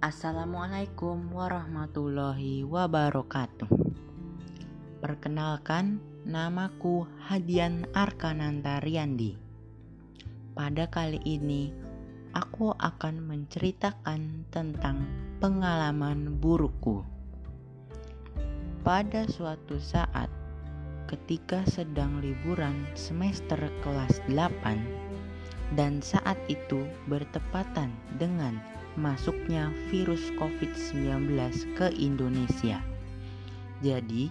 Assalamualaikum warahmatullahi wabarakatuh. Perkenalkan, namaku Hadian Arkananta Riyandi. Pada kali ini, aku akan menceritakan tentang pengalaman burukku. Pada suatu saat, ketika sedang liburan semester kelas 8 dan saat itu bertepatan dengan masuknya virus COVID-19 ke Indonesia. Jadi,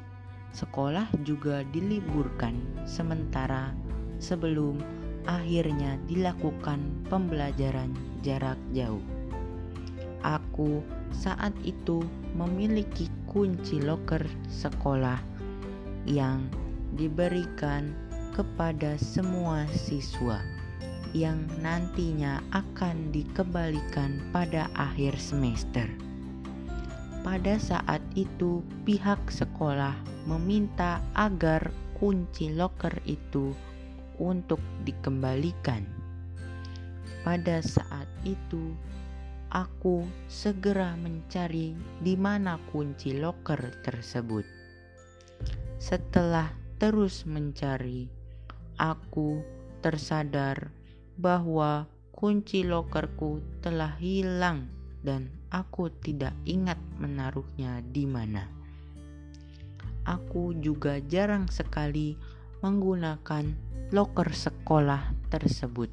sekolah juga diliburkan sementara sebelum akhirnya dilakukan pembelajaran jarak jauh. Aku saat itu memiliki kunci loker sekolah yang diberikan kepada semua siswa yang nantinya akan dikembalikan pada akhir semester. Pada saat itu, pihak sekolah meminta agar kunci loker itu untuk dikembalikan. Pada saat itu, aku segera mencari di mana kunci loker tersebut. Setelah terus mencari, aku tersadar bahwa kunci lokerku telah hilang dan aku tidak ingat menaruhnya di mana. Aku juga jarang sekali menggunakan loker sekolah tersebut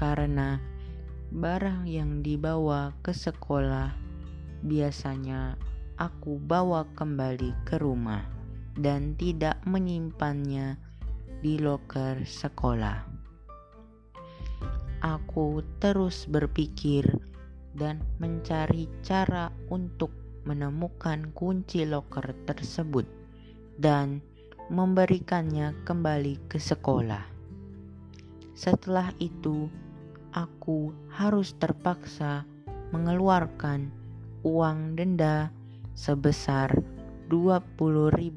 karena barang yang dibawa ke sekolah biasanya aku bawa kembali ke rumah dan tidak menyimpannya di loker sekolah aku terus berpikir dan mencari cara untuk menemukan kunci loker tersebut dan memberikannya kembali ke sekolah. Setelah itu, aku harus terpaksa mengeluarkan uang denda sebesar 20.000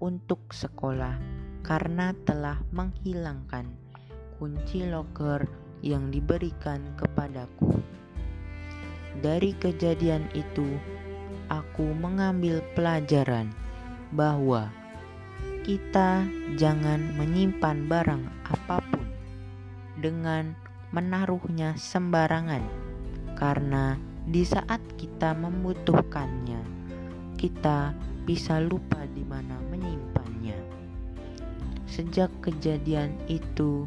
untuk sekolah karena telah menghilangkan kunci loker yang diberikan kepadaku. Dari kejadian itu, aku mengambil pelajaran bahwa kita jangan menyimpan barang apa pun dengan menaruhnya sembarangan, karena di saat kita membutuhkannya, kita bisa lupa di mana menyimpannya. Sejak kejadian itu,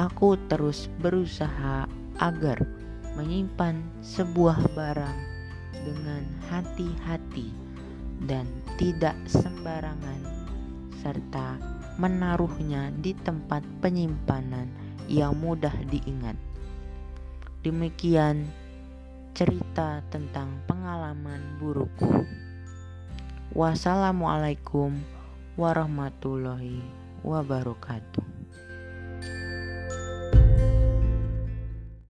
aku terus berusaha agar menyimpan sebuah barang dengan hati-hati dan tidak sembarangan, serta menaruhnya di tempat penyimpanan yang mudah diingat. Demikian cerita tentang pengalaman burukku. Wassalamualaikum warahmatullahi wabarakatuh.